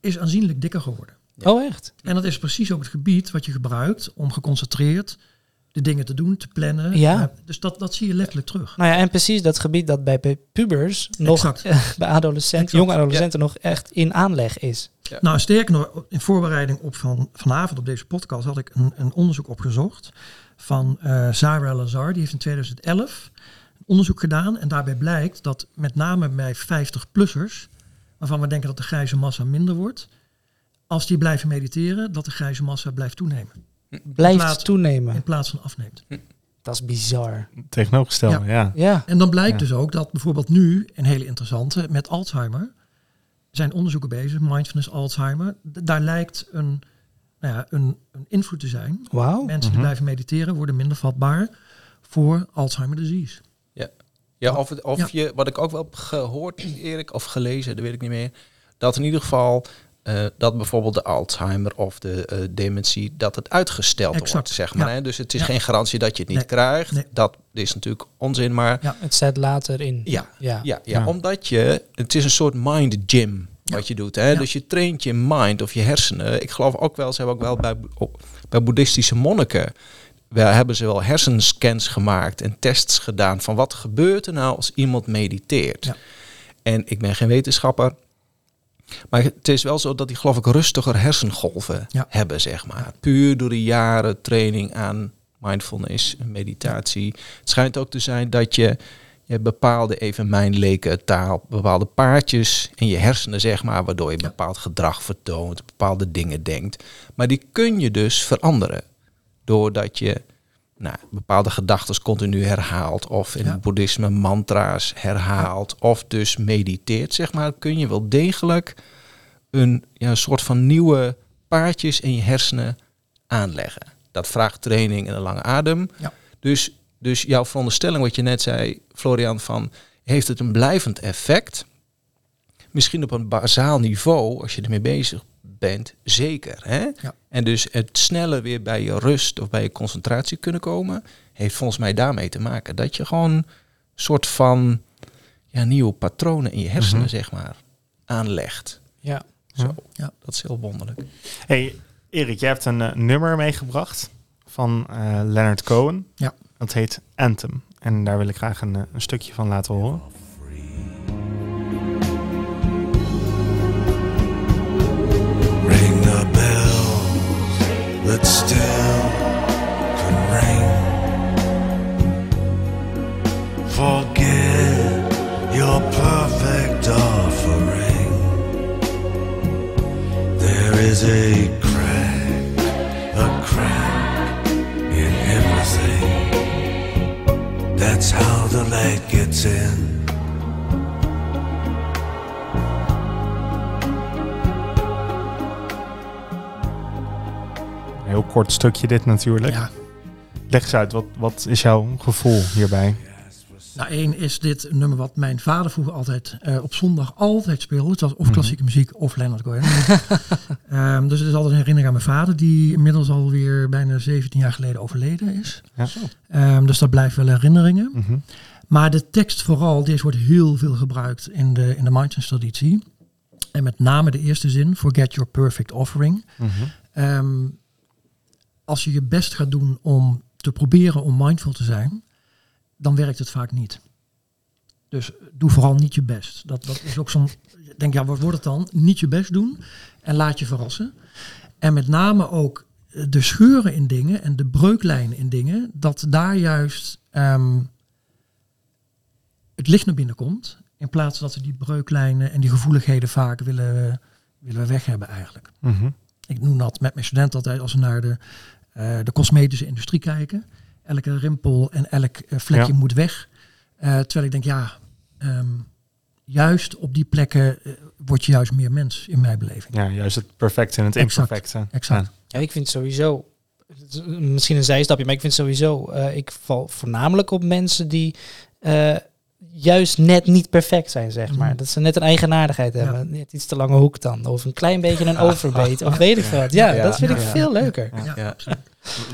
Speaker 1: is aanzienlijk dikker geworden.
Speaker 2: Oh, echt?
Speaker 1: En dat is precies ook het gebied wat je gebruikt om geconcentreerd de dingen te doen, te plannen.
Speaker 2: Ja.
Speaker 1: Dus dat, dat zie je letterlijk terug.
Speaker 2: Nou ja, en precies dat gebied dat bij bij pubers nog, <laughs> bij adolescenten, jonge adolescenten nog echt in aanleg is.
Speaker 1: Nou, sterker nog, in voorbereiding op van, vanavond op deze podcast had ik een, een onderzoek opgezocht van eh Zara Lazar. Die heeft in 2011 een onderzoek gedaan. En daarbij blijkt dat met name bij 50-plussers, waarvan we denken dat de grijze massa minder wordt, als die blijven mediteren, dat de grijze massa blijft toenemen.
Speaker 2: Blijft
Speaker 1: plaats-
Speaker 2: toenemen.
Speaker 1: In plaats van afneemt.
Speaker 2: Dat is bizar.
Speaker 4: Tegenovergestelde, ja.
Speaker 2: Ja.
Speaker 1: En dan blijkt
Speaker 4: Ja.
Speaker 1: dus ook dat bijvoorbeeld nu, een hele interessante, met Alzheimer, zijn onderzoeken bezig, mindfulness Alzheimer. Daar lijkt een, nou ja, een, een invloed te zijn.
Speaker 2: Wauw.
Speaker 1: Mensen die
Speaker 4: Mhm.
Speaker 1: blijven mediteren worden minder vatbaar voor Alzheimer disease.
Speaker 3: Ja, of, het, of
Speaker 1: Ja.
Speaker 3: je, wat ik ook wel heb gehoord, Erik, of gelezen, dat weet ik niet meer. Dat in ieder geval, eh, dat bijvoorbeeld de Alzheimer of de eh, dementie, dat het uitgesteld
Speaker 1: Exact,
Speaker 3: wordt, zeg maar.
Speaker 1: ja.
Speaker 3: Hè? Dus het is
Speaker 1: Ja.
Speaker 3: geen garantie dat je het niet
Speaker 1: Nee,
Speaker 3: krijgt.
Speaker 1: nee.
Speaker 3: Dat is natuurlijk onzin, maar
Speaker 1: Ja.
Speaker 2: Het zet later in.
Speaker 3: ja,
Speaker 2: Ja.
Speaker 3: ja, ja,
Speaker 4: Ja.
Speaker 3: omdat je, het is een soort mind gym wat je doet. Hè?
Speaker 1: Ja.
Speaker 3: Dus je traint je mind of je hersenen. Ik geloof ook wel, ze hebben ook wel bij, op- bij boeddhistische monniken, wel hebben ze wel hersenscans gemaakt en tests gedaan van wat gebeurt er nou als iemand mediteert.
Speaker 1: Ja.
Speaker 3: En ik ben geen wetenschapper, maar het is wel zo dat die geloof ik rustiger hersengolven
Speaker 1: Ja.
Speaker 3: hebben, zeg maar. Puur door de jaren training aan mindfulness en meditatie. Het schijnt ook te zijn dat je, je bepaalde, even mijn leken taal, bepaalde paardjes in je hersenen, zeg maar, waardoor je bepaald gedrag vertoont, bepaalde dingen denkt. Maar die kun je dus veranderen. Doordat je nou, bepaalde gedachten continu herhaalt. Of in
Speaker 1: Ja.
Speaker 3: het boeddhisme mantra's herhaalt. Of dus mediteert, zeg maar. Kun je wel degelijk een ja, soort van nieuwe paardjes in je hersenen aanleggen. Dat vraagt training en een lange adem.
Speaker 1: Ja.
Speaker 3: Dus, dus jouw veronderstelling, wat je net zei, Florian, van heeft het een blijvend effect? Misschien op een bazaal niveau, als je ermee bezig bent, zeker. Hè?
Speaker 1: Ja.
Speaker 3: En dus het sneller weer bij je rust of bij je concentratie kunnen komen, heeft volgens mij daarmee te maken. Dat je gewoon een soort van ja, nieuwe patronen in je hersenen,
Speaker 4: Mhm.
Speaker 3: zeg maar, aanlegt.
Speaker 2: Ja.
Speaker 3: Zo.
Speaker 1: Ja.
Speaker 3: Dat is heel wonderlijk.
Speaker 4: Hey, Erik, jij hebt een eh, nummer meegebracht van eh, Leonard Cohen.
Speaker 1: Ja.
Speaker 4: Dat heet Anthem. En daar wil ik graag een, eh, een stukje van laten horen.
Speaker 5: That still can ring. Forget your perfect offering. There is a crack, a crack in everything. That's how the light gets in.
Speaker 4: Kort stukje dit natuurlijk.
Speaker 1: Ja.
Speaker 4: Leg eens uit, wat, wat is jouw gevoel hierbij?
Speaker 1: Nou, één is dit een nummer wat mijn vader vroeger altijd eh, op zondag altijd speelde. Het was of
Speaker 4: Mhm.
Speaker 1: klassieke muziek of Leonard Cohen. <laughs> Ehm, dus het is altijd een herinnering aan mijn vader, die inmiddels alweer bijna 17 jaar geleden overleden is.
Speaker 4: Ja.
Speaker 1: Ehm, dus dat blijft wel herinneringen.
Speaker 4: Mhm.
Speaker 1: Maar de tekst vooral, deze wordt heel veel gebruikt in de, in de mindfulness traditie. En met name de eerste zin, forget your perfect offering.
Speaker 4: Mhm.
Speaker 1: Ehm, als je je best gaat doen om te proberen om mindful te zijn, dan werkt het vaak niet. Dus doe vooral niet je best. Dat, dat is ook zo'n. Denk, ja, wat wordt het dan? Niet je best doen en laat je verrassen. En met name ook eh, de scheuren in dingen en de breuklijnen in dingen, dat daar juist ehm, het licht naar binnen komt. In plaats dat we die breuklijnen en die gevoeligheden vaak willen, willen weg hebben eigenlijk.
Speaker 4: Mhm.
Speaker 1: Ik noem dat met mijn studenten altijd als we naar de, de cosmetische industrie kijken. Elke rimpel en elk eh, vlekje
Speaker 4: Ja.
Speaker 1: moet weg. Eh, terwijl ik denk, ja, ehm, juist op die plekken eh, word je juist meer mens in mijn beleving.
Speaker 4: Ja, juist het perfecte en het
Speaker 1: Exact.
Speaker 4: imperfecte.
Speaker 1: Exact.
Speaker 2: Ja, ik vind sowieso, misschien een zijstapje, maar ik vind sowieso, eh, ik val voornamelijk op mensen die eh, juist net niet perfect zijn, zeg maar.
Speaker 1: Mhm.
Speaker 2: Dat ze net een eigenaardigheid
Speaker 1: Ja.
Speaker 2: hebben. Net iets te lange hoek dan, of een klein beetje een <laughs> overbeet, of weet ik veel wat. Ja,
Speaker 3: Ja,
Speaker 2: dat vind ik
Speaker 3: ja.
Speaker 2: veel leuker.
Speaker 4: Ja.
Speaker 1: Ja,
Speaker 3: Ja.
Speaker 1: absoluut.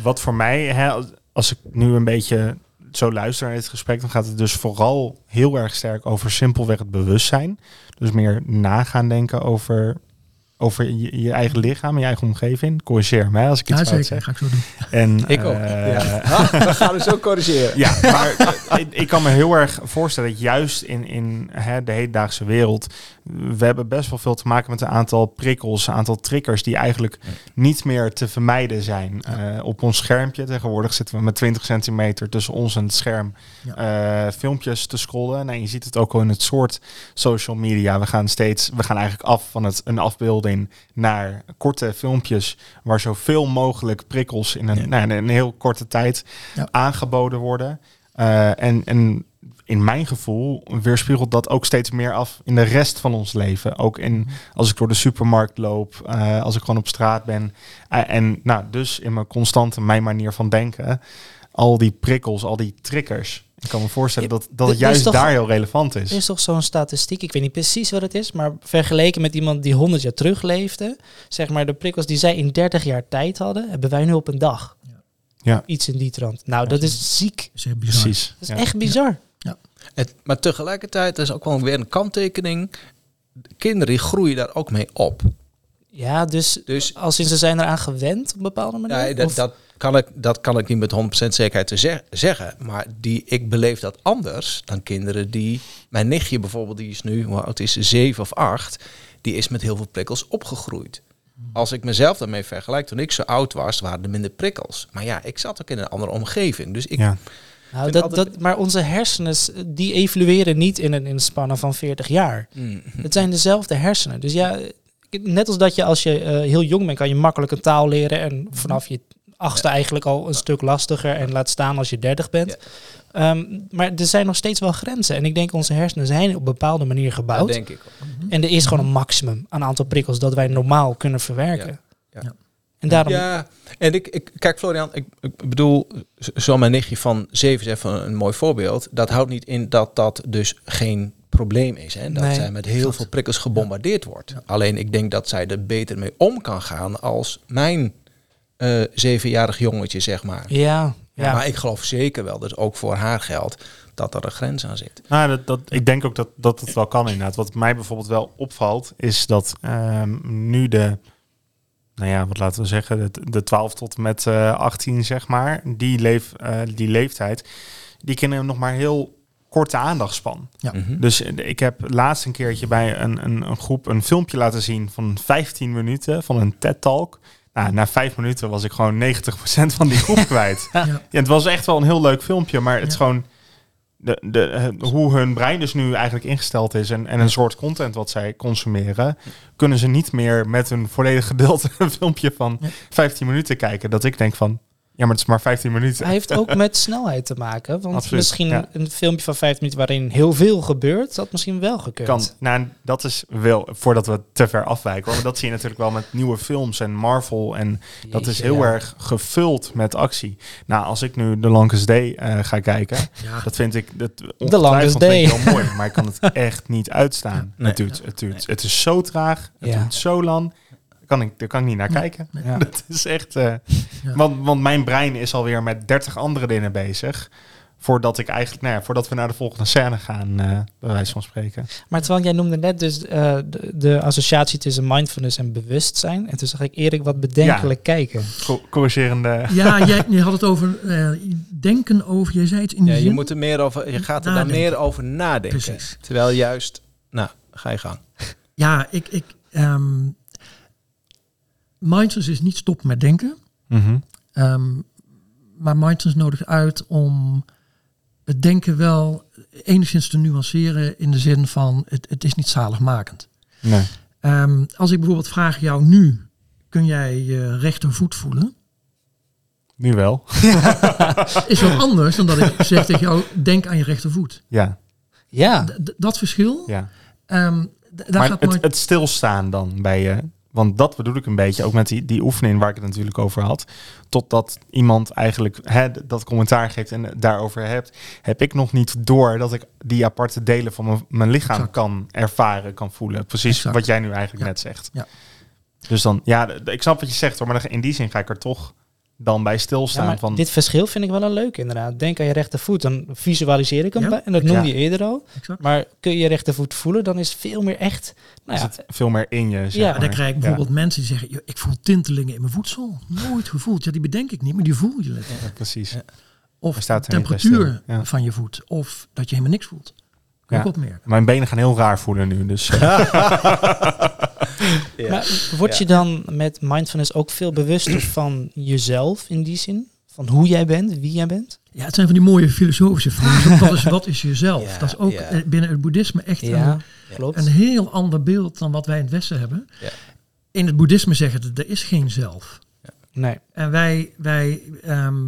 Speaker 4: Wat voor mij, hè, als- als ik nu een beetje zo luister naar dit gesprek, dan gaat het dus vooral heel erg sterk over simpelweg het bewustzijn. Dus meer nagaan denken over, over je, je eigen lichaam, je eigen omgeving. Corrigeer mij als ik iets
Speaker 1: Ja,
Speaker 4: fout
Speaker 1: zeker.
Speaker 4: zeg.
Speaker 1: Ga ik zo doen.
Speaker 4: En,
Speaker 3: Ik ook.
Speaker 4: eh,
Speaker 3: ja. <laughs> Ah, we gaan het zo corrigeren.
Speaker 4: Ja, maar ik, ik kan me heel erg voorstellen dat juist in, in hè, de hedendaagse wereld, we hebben best wel veel te maken met een aantal prikkels, een aantal triggers die eigenlijk niet meer te vermijden zijn. Eh, op ons schermpje, tegenwoordig zitten we met 20 centimeter tussen ons en het scherm eh, filmpjes te scrollen. Nou, je ziet het ook al in het soort social media. We gaan steeds, we gaan eigenlijk af van het, een afbeelding naar korte filmpjes waar zoveel mogelijk prikkels in een,
Speaker 3: Ja.
Speaker 4: nou, in een heel korte tijd
Speaker 1: Ja.
Speaker 4: aangeboden worden. Eh, en, en in mijn gevoel weerspiegelt dat ook steeds meer af in de rest van ons leven. Ook in, als ik door de supermarkt loop, eh, als ik gewoon op straat ben. Eh, en nou, dus in mijn constante, mijn manier van denken, al die prikkels, al die triggers. Ik kan me voorstellen
Speaker 2: Ja,
Speaker 4: dat, dat het juist
Speaker 2: toch-
Speaker 4: daar heel relevant is.
Speaker 2: Er is toch zo'n statistiek, ik weet niet precies wat het is, maar vergeleken met iemand die 100 jaar terugleefde, zeg maar de prikkels die zij in 30 jaar tijd hadden, hebben wij nu op een dag.
Speaker 4: Ja.
Speaker 2: Iets in die trant. Nou, dat is ziek.
Speaker 1: Dat is echt bizar.
Speaker 4: Precies.
Speaker 2: Dat is
Speaker 4: Ja.
Speaker 2: echt bizar.
Speaker 3: Het, maar tegelijkertijd is ook wel weer een kanttekening. Kinderen die groeien daar ook mee op.
Speaker 2: Ja, dus,
Speaker 3: Dus
Speaker 2: als in ze zijn eraan gewend op een bepaalde manier.
Speaker 3: ja, dat, dat, kan ik, dat kan ik niet met 100% zekerheid te zeg- zeggen. Maar die, ik beleef dat anders dan kinderen die... Mijn nichtje bijvoorbeeld, die is nu, hoe oud is ze, 7 of 8. Die is met heel veel prikkels opgegroeid. Als ik mezelf daarmee vergelijk, toen ik zo oud was, waren er minder prikkels. Maar ja, ik zat ook in een andere omgeving. Dus ik,
Speaker 4: Ja.
Speaker 2: nou, dat,
Speaker 3: altijd-
Speaker 2: dat, maar onze hersenen, die evolueren niet in een, in een spanne van 40 jaar.
Speaker 3: Mm,
Speaker 2: Het zijn dezelfde hersenen. Dus ja, net als dat je als je eh, heel jong bent, kan je makkelijk een taal leren. En vanaf je achtste eigenlijk al een stuk lastiger. En laat staan als je dertig bent. Ehm, maar er zijn nog steeds wel grenzen. En ik denk onze hersenen zijn op een bepaalde manier
Speaker 3: dat
Speaker 2: gebouwd.
Speaker 3: denk ik ook.
Speaker 2: En er is gewoon een maximum aan aantal prikkels dat wij normaal kunnen verwerken.
Speaker 3: Ja,
Speaker 1: ja.
Speaker 2: En daarom,
Speaker 3: Ja, en ik, ik kijk Florian, ik, ik bedoel, zo mijn nichtje van zeven is even een mooi voorbeeld. Dat houdt niet in dat dat dus geen probleem is. Hè? Dat
Speaker 2: Nee,
Speaker 3: zij met heel veel prikkels gebombardeerd wordt. Alleen ik denk dat zij er beter mee om kan gaan als mijn eh, zevenjarig jongetje, zeg maar.
Speaker 2: ja, ja.
Speaker 3: Maar ik geloof zeker wel, dus ook voor haar geldt, dat er een grens aan zit.
Speaker 4: Nou, dat, dat, ik denk ook dat, dat het wel kan inderdaad. Wat mij bijvoorbeeld wel opvalt, is dat ehm, nu de, nou ja, wat laten we zeggen, de, de 12 tot en met eh 18, zeg maar, die, leef, eh, die leeftijd, die kinderen nog maar heel korte aandachtspan.
Speaker 1: Ja.
Speaker 3: Mhm.
Speaker 4: Dus eh, ik heb laatst een keertje bij een, een, een groep een filmpje laten zien van 15 minuten van een TED-talk. Nou, na vijf minuten was ik gewoon 90% van die groep <laughs> kwijt.
Speaker 1: Ja.
Speaker 4: Ja, het was echt wel een heel leuk filmpje, maar het is gewoon de, de, eh, hoe hun brein dus nu eigenlijk ingesteld is en, en een soort content wat zij consumeren, kunnen ze niet meer met een volledig gedeelte <laughs> een filmpje van
Speaker 1: Ja.
Speaker 4: 15 minuten kijken. Dat ik denk van, ja, maar het is maar 15 minuten.
Speaker 2: Hij heeft ook <laughs> met snelheid te maken. Want
Speaker 4: Absoluut,
Speaker 2: misschien
Speaker 4: ja.
Speaker 2: een filmpje van vijf minuten waarin heel veel gebeurt, dat misschien wel gekund.
Speaker 4: kan. Nou, dat is wel, voordat we te ver afwijken, maar dat zie je natuurlijk wel met nieuwe films en Marvel en dat is heel
Speaker 2: ja.
Speaker 4: erg gevuld met actie. Nou, als ik nu The Longest Day eh, ga kijken,
Speaker 1: Ja.
Speaker 4: dat vind ik dat
Speaker 2: Longest
Speaker 4: vind ik
Speaker 2: Day.
Speaker 4: heel mooi, maar ik kan het <laughs> echt niet uitstaan.
Speaker 3: Nee.
Speaker 4: Het, duurt, het, duurt, het is zo traag, het duurt zo lang. Daar kan ik, daar kan ik niet naar kijken.
Speaker 2: Ja. <laughs>
Speaker 4: Dat is echt. eh, want, want mijn brein is alweer met 30 andere dingen bezig. Voordat ik eigenlijk, nou ja, voordat we naar de volgende scène gaan, eh bij wijze van spreken.
Speaker 2: Maar terwijl jij noemde net dus eh, de, de associatie tussen mindfulness en bewustzijn. En toen zag ik Erik wat bedenkelijk kijken.
Speaker 4: Co- corrigerende.
Speaker 1: Ja, jij je had het over eh, denken over, jij zei iets in
Speaker 3: Ja, je,
Speaker 1: zin.
Speaker 3: moet er meer over, je gaat er dan meer over nadenken.
Speaker 1: Precies.
Speaker 3: Terwijl juist, nou, ga je gang.
Speaker 1: Ja, ik, ik ehm, mindfulness is niet stoppen met denken.
Speaker 4: Mhm.
Speaker 1: Ehm, maar mindfulness nodigt uit om het denken wel enigszins te nuanceren in de zin van het, het is niet zaligmakend.
Speaker 4: Nee.
Speaker 1: Ehm, als ik bijvoorbeeld vraag jou nu, kun jij je rechtervoet voelen?
Speaker 4: Nu wel. <laughs>
Speaker 1: Is wel anders dan dat ik zeg tegen jou, denk aan je rechtervoet.
Speaker 4: Ja.
Speaker 2: Ja,
Speaker 1: D- d- dat verschil,
Speaker 4: ja.
Speaker 1: ehm, d- daar
Speaker 4: maar
Speaker 1: gaat
Speaker 4: het,
Speaker 1: mind-
Speaker 4: het stilstaan dan bij je. Want dat bedoel ik een beetje, ook met die, die oefening waar ik het natuurlijk over had. Totdat iemand eigenlijk hè, dat commentaar geeft en daarover hebt, heb ik nog niet door dat ik die aparte delen van mijn, mijn lichaam
Speaker 1: Exact.
Speaker 4: kan ervaren, kan voelen. Precies
Speaker 1: Exact.
Speaker 4: wat jij nu eigenlijk
Speaker 1: Ja.
Speaker 4: net zegt.
Speaker 1: Ja.
Speaker 4: Dus dan, ja, ik snap wat je zegt hoor, maar in die zin ga ik er toch dan bij stilstaan.
Speaker 2: maar
Speaker 4: van,
Speaker 2: dit verschil vind ik wel een leuk inderdaad. Denk aan je rechtervoet, dan visualiseer ik hem
Speaker 1: Ja.
Speaker 2: en dat noemde
Speaker 4: Ja.
Speaker 2: je eerder al.
Speaker 1: Exact.
Speaker 2: Maar kun je je rechtervoet voelen, dan is veel meer echt... Nou
Speaker 4: is
Speaker 2: ja,
Speaker 4: het veel meer in je. Zeg
Speaker 2: Ja,
Speaker 4: maar.
Speaker 1: dan krijg ik
Speaker 4: Ja.
Speaker 1: bijvoorbeeld mensen die zeggen, "Joh, ik voel tintelingen in mijn voedsel. Nooit gevoeld. Ja, die bedenk ik niet, maar die voel je letterlijk.
Speaker 4: Ja, precies.
Speaker 3: Ja.
Speaker 1: Of de
Speaker 4: er
Speaker 1: temperatuur van je voet. Of dat je helemaal niks voelt.
Speaker 4: Ja.
Speaker 1: ook opmerken.
Speaker 4: Mijn benen gaan heel raar voelen nu. Dus <laughs>
Speaker 3: Ja.
Speaker 2: Maar word
Speaker 3: Ja.
Speaker 2: je dan met mindfulness ook veel bewuster <clears throat> van jezelf in die zin? Van hoe jij bent, wie jij bent?
Speaker 1: Ja, het zijn van die mooie filosofische vragen. <laughs> wat, is, wat is jezelf?
Speaker 3: Ja,
Speaker 1: dat is ook
Speaker 3: ja.
Speaker 1: eh, binnen het boeddhisme echt
Speaker 2: Ja,
Speaker 1: een,
Speaker 2: klopt.
Speaker 1: een heel ander beeld dan wat wij in het Westen hebben.
Speaker 3: Ja.
Speaker 1: In het boeddhisme zeggen ze, er is geen zelf.
Speaker 2: Nee.
Speaker 1: En wij, wij ehm,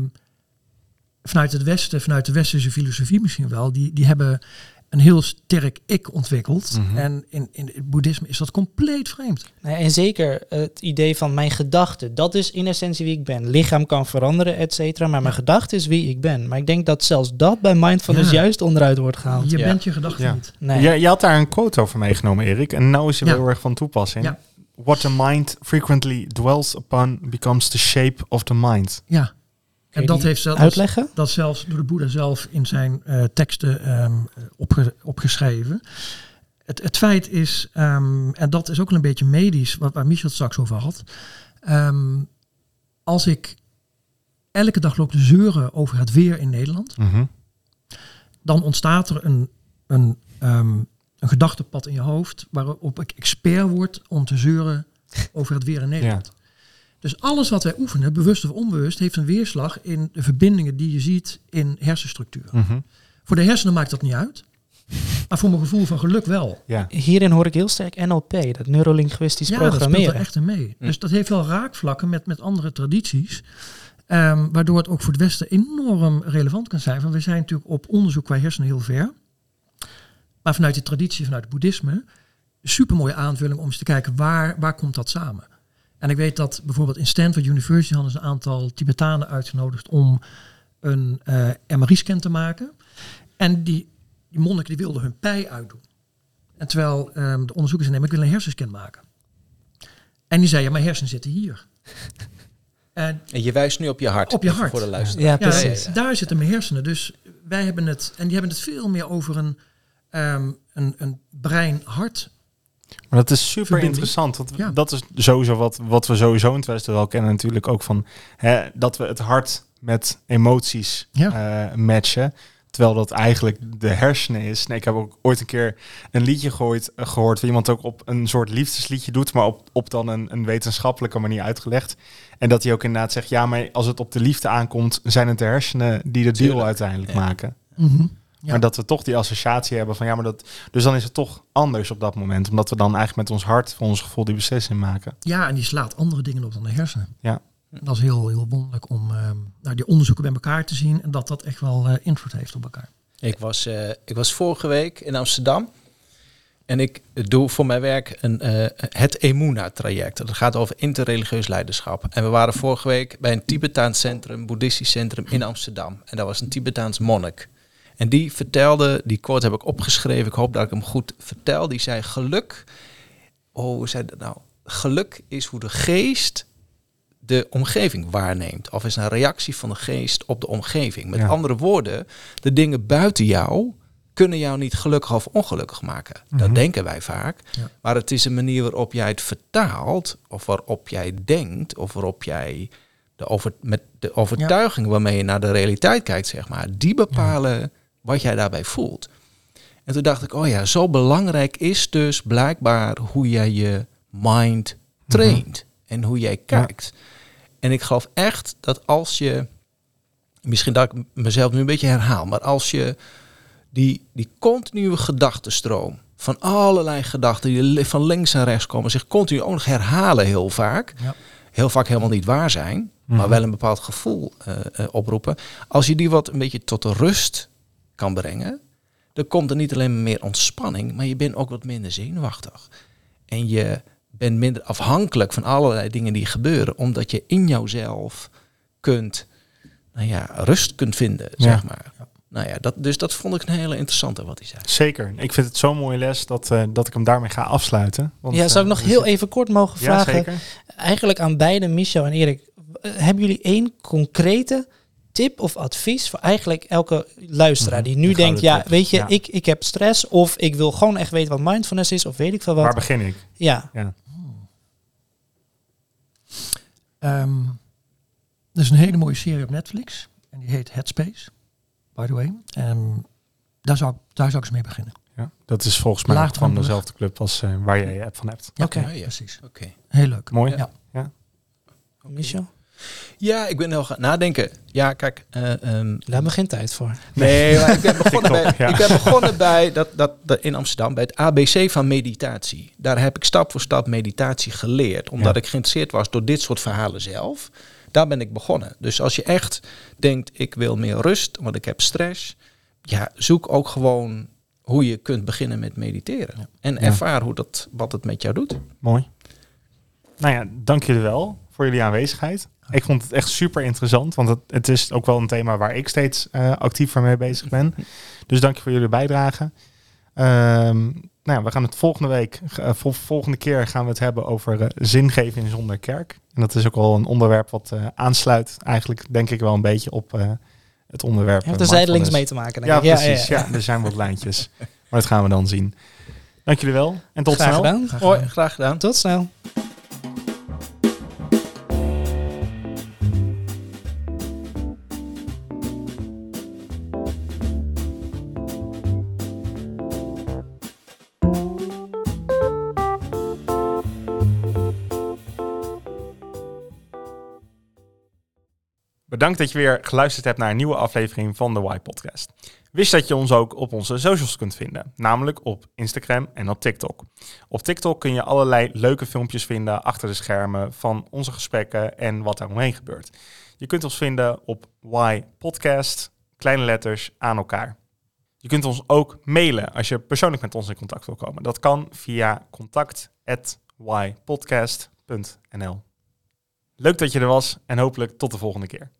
Speaker 1: vanuit het Westen, vanuit de westerse filosofie misschien wel, die, die hebben een heel sterk ik ontwikkeld.
Speaker 4: Mhm.
Speaker 1: En in, in het boeddhisme is dat compleet vreemd.
Speaker 2: Nee, en zeker het idee van mijn gedachte. Dat is in essentie wie ik ben. Lichaam kan veranderen, et cetera. Maar mijn gedachte is wie ik ben. Maar ik denk dat zelfs dat bij mindfulness
Speaker 1: Ja.
Speaker 2: juist onderuit wordt gehaald.
Speaker 1: Je
Speaker 3: Ja.
Speaker 1: bent je gedachten
Speaker 4: Ja.
Speaker 1: niet.
Speaker 2: Nee.
Speaker 4: Je, je had daar een quote over meegenomen, Erik. En nou is hij
Speaker 1: Ja.
Speaker 4: heel erg van toepassing.
Speaker 1: Ja.
Speaker 4: What the mind frequently dwells upon becomes the shape of the mind.
Speaker 1: Ja. En dat heeft zelfs,
Speaker 2: Uitleggen?
Speaker 1: dat zelfs door de Boeddha zelf in zijn eh, teksten ehm, opge- opgeschreven. Het, het feit is, ehm, en dat is ook wel een beetje medisch, wat, waar Michel het straks over had. Ehm, als ik elke dag loop te zeuren over het weer in Nederland,
Speaker 4: Mhm.
Speaker 1: dan ontstaat er een, een, ehm, een gedachtepad in je hoofd waarop ik expert word om te zeuren over het weer in Nederland. Dus alles wat wij oefenen, bewust of onbewust, heeft een weerslag in de verbindingen die je ziet in hersenstructuur.
Speaker 4: Mhm.
Speaker 1: Voor de hersenen maakt dat niet uit, maar voor mijn gevoel van geluk wel.
Speaker 4: Ja.
Speaker 2: Hierin hoor ik heel sterk NLP, dat neurolinguistisch
Speaker 1: ja, dat speelt er
Speaker 2: programmeren.
Speaker 1: echt in mee.
Speaker 3: Hm.
Speaker 1: Dus dat heeft wel raakvlakken met, met andere tradities. ehm, waardoor het ook voor het Westen enorm relevant kan zijn. Want we zijn natuurlijk op onderzoek qua hersenen heel ver. Maar vanuit die traditie, vanuit het boeddhisme, super mooie aanvulling om eens te kijken waar, waar komt dat samen. En ik weet dat bijvoorbeeld in Stanford University hadden ze een aantal Tibetanen uitgenodigd om een eh MRI-scan te maken. En die, die monniken die wilden hun pij uitdoen. En terwijl ehm, de onderzoekers zeiden, maar ik wil een hersenscan maken. En die zei, ja, mijn hersenen zitten hier. <laughs> En
Speaker 3: En je wijst nu op je hart.
Speaker 1: Op je hart.
Speaker 3: Voor de luisteraar.
Speaker 2: Ja,
Speaker 1: ja,
Speaker 2: precies.
Speaker 1: daar zitten mijn hersenen. Dus wij hebben het, en die hebben het veel meer over een, ehm, een, een brein-hart.
Speaker 4: Maar dat is super
Speaker 1: Verbinding.
Speaker 4: interessant. Want
Speaker 1: Ja.
Speaker 4: Dat is sowieso wat, wat we sowieso in het Westen wel kennen natuurlijk ook van hè, dat we het hart met emoties
Speaker 1: Ja.
Speaker 4: eh, matchen. Terwijl dat eigenlijk de hersenen is. Nee, ik heb ook ooit een keer een liedje gehoord, eh, gehoord waar iemand ook op een soort liefdesliedje doet, maar op, op dan een, een wetenschappelijke manier uitgelegd. En dat hij ook inderdaad zegt, ja, maar als het op de liefde aankomt, zijn het de hersenen die de deal uiteindelijk
Speaker 3: Ja.
Speaker 4: maken.
Speaker 1: Mhm. Ja.
Speaker 4: Maar dat we toch die associatie hebben van ja, maar dat. Dus dan is het toch anders op dat moment. Omdat we dan eigenlijk met ons hart voor ons gevoel die beslissing maken.
Speaker 1: Ja, en die slaat andere dingen op dan de hersenen.
Speaker 4: Ja.
Speaker 1: Dat is heel, heel wonderlijk om ehm, nou, die onderzoeken bij elkaar te zien en dat dat echt wel eh, invloed heeft op elkaar.
Speaker 3: Ik was, eh, ik was vorige week in Amsterdam. En ik doe voor mijn werk een, eh, het Emuna-traject. Dat gaat over interreligieus leiderschap. En we waren vorige week bij een Tibetaans centrum, boeddhistisch centrum in Amsterdam. En daar was een Tibetaans monnik. En die vertelde, die quote heb ik opgeschreven, ik hoop dat ik hem goed vertel. Die zei, geluk, oh, hoe zei dat nou? Geluk is hoe de geest de omgeving waarneemt. Of is een reactie van de geest op de omgeving. Met
Speaker 4: Ja.
Speaker 3: andere woorden, de dingen buiten jou kunnen jou niet gelukkig of ongelukkig maken. Dat
Speaker 4: Mhm.
Speaker 3: denken wij vaak.
Speaker 1: Ja.
Speaker 3: Maar het is een manier waarop jij het vertaalt, of waarop jij denkt, of waarop jij de over, met de overtuiging waarmee je naar de realiteit kijkt, zeg maar, die bepalen wat jij daarbij voelt. En toen dacht ik, oh ja, zo belangrijk is dus blijkbaar hoe jij je mind traint en hoe jij kijkt. En ik geloof echt dat als je, misschien dat ik mezelf nu een beetje herhaal, maar als je die, die continue gedachtenstroom van allerlei gedachten die van links en rechts komen, zich continu ook nog herhalen heel vaak,
Speaker 1: Ja.
Speaker 3: heel vaak helemaal niet waar zijn, maar
Speaker 4: Mhm.
Speaker 3: wel een bepaald gevoel eh, eh, oproepen. Als je die wat een beetje tot de rust kan brengen, dan komt er niet alleen maar meer ontspanning, maar je bent ook wat minder zenuwachtig. En je bent minder afhankelijk van allerlei dingen die gebeuren, omdat je in jouzelf kunt, nou ja, rust kunt vinden,
Speaker 4: Ja.
Speaker 3: zeg maar. Nou ja, dat, dus dat vond ik een hele interessante wat hij zei.
Speaker 4: Zeker. Ik vind het zo'n mooie les dat, eh, dat ik hem daarmee ga afsluiten. Want,
Speaker 2: Ja, zou ik
Speaker 4: eh,
Speaker 2: nog
Speaker 4: we
Speaker 2: heel even kort mogen
Speaker 4: Ja,
Speaker 2: vragen?
Speaker 4: zeker.
Speaker 2: Eigenlijk aan beide, Michel en Erik. eh, Hebben jullie één concrete tip of advies voor eigenlijk elke luisteraar die nu
Speaker 4: de
Speaker 2: denkt, ja,
Speaker 4: tip.
Speaker 2: weet je,
Speaker 4: Ja.
Speaker 2: Ik, ik heb stress of ik wil gewoon echt weten wat mindfulness is of weet ik veel wat.
Speaker 4: Waar begin ik?
Speaker 2: ja,
Speaker 1: Ehm, er is een hele mooie serie op Netflix en die heet Headspace, by the way. En daar zou, ik- daar zou ik eens mee beginnen.
Speaker 4: Ja. Dat is volgens mij van dezelfde club als eh, waar jij je app van hebt.
Speaker 1: Ja,
Speaker 2: Oké.
Speaker 3: Ja, ja.
Speaker 1: precies.
Speaker 3: Oké.
Speaker 1: Heel leuk.
Speaker 4: Mooi.
Speaker 1: Ja.
Speaker 2: Michel,
Speaker 3: Ja, ik ben heel gaan nadenken. Ja, kijk. eh, ehm,
Speaker 2: daar begin tijd voor.
Speaker 3: Nee, <laughs> maar ik ben begonnen bij,
Speaker 4: ja.
Speaker 3: ik ben begonnen bij dat, dat, dat in Amsterdam, bij het ABC van meditatie. Daar heb ik stap voor stap meditatie geleerd. Omdat
Speaker 4: Ja.
Speaker 3: ik geïnteresseerd was door dit soort verhalen zelf. Daar ben ik begonnen. Dus als je echt denkt, ik wil meer rust, want ik heb stress. Ja, zoek ook gewoon hoe je kunt beginnen met mediteren. En
Speaker 4: Ja.
Speaker 3: ervaar hoe dat, wat het met jou doet.
Speaker 4: Mooi. Nou ja, dank jullie wel voor jullie aanwezigheid. Ik vond het echt super interessant, want het, het is ook wel een thema waar ik steeds eh, actiever mee bezig ben. <laughs> Dus dank je voor jullie bijdrage. Ehm, nou ja, we gaan het volgende week, eh, vol- volgende keer gaan we het hebben over eh, zingeving zonder kerk. En dat is ook wel een onderwerp wat eh, aansluit eigenlijk denk ik wel een beetje op eh, het onderwerp.
Speaker 2: Heeft
Speaker 4: eh,
Speaker 2: er zijdelings mee te maken. denk
Speaker 4: Ja, precies. Ja, er zijn wat lijntjes. Maar dat gaan we dan zien. Dank jullie wel en tot
Speaker 2: Graag
Speaker 4: snel.
Speaker 2: gedaan.
Speaker 1: Graag
Speaker 3: Hoi,
Speaker 1: gedaan.
Speaker 3: graag gedaan.
Speaker 2: Tot snel.
Speaker 4: Bedankt dat je weer geluisterd hebt naar een nieuwe aflevering van de Y Podcast. Wist dat je ons ook op onze socials kunt vinden, namelijk op Instagram en op TikTok. Op TikTok kun je allerlei leuke filmpjes vinden achter de schermen van onze gesprekken en wat er omheen gebeurt. Je kunt ons vinden op Y Podcast, kleine letters aan elkaar. Je kunt ons ook mailen als je persoonlijk met ons in contact wil komen. Dat kan via contact@ypodcast.nl. Leuk dat je er was en hopelijk tot de volgende keer.